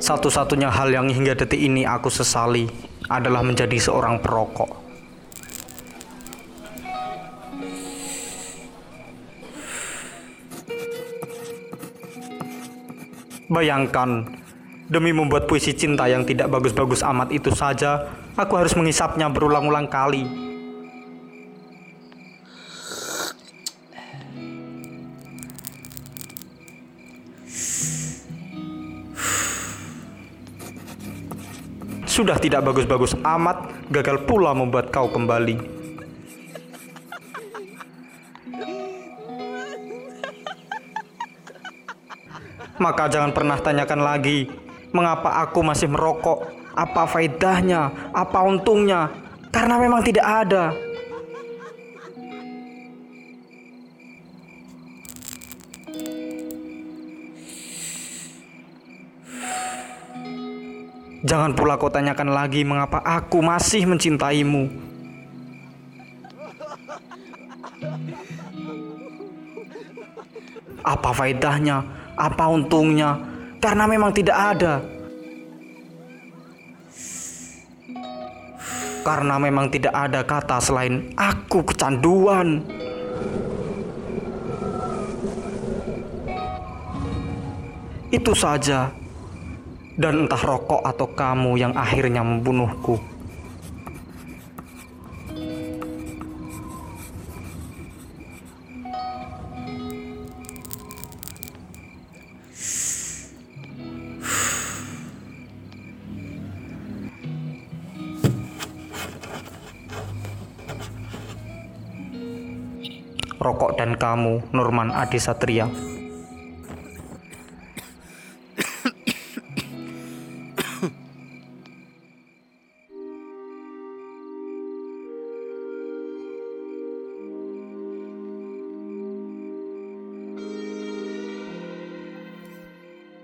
Satu-satunya hal yang hingga detik ini aku sesali adalah menjadi seorang perokok. Bayangkan, demi membuat puisi cinta yang tidak bagus-bagus amat itu saja, aku harus mengisapnya berulang-ulang kali. Sudah tidak bagus-bagus amat, gagal pula membuat kau kembali. Maka jangan pernah tanyakan lagi, mengapa aku masih merokok? Apa faedahnya? Apa untungnya? Karena memang tidak ada. Jangan pula kau tanyakan lagi mengapa aku masih mencintaimu. Apa faedahnya? Apa untungnya? Karena memang tidak ada. Karena memang tidak ada kata selain aku kecanduan. Itu saja dan entah rokok atau kamu yang akhirnya membunuhku. Rokok dan kamu, Nurman Adi Satria.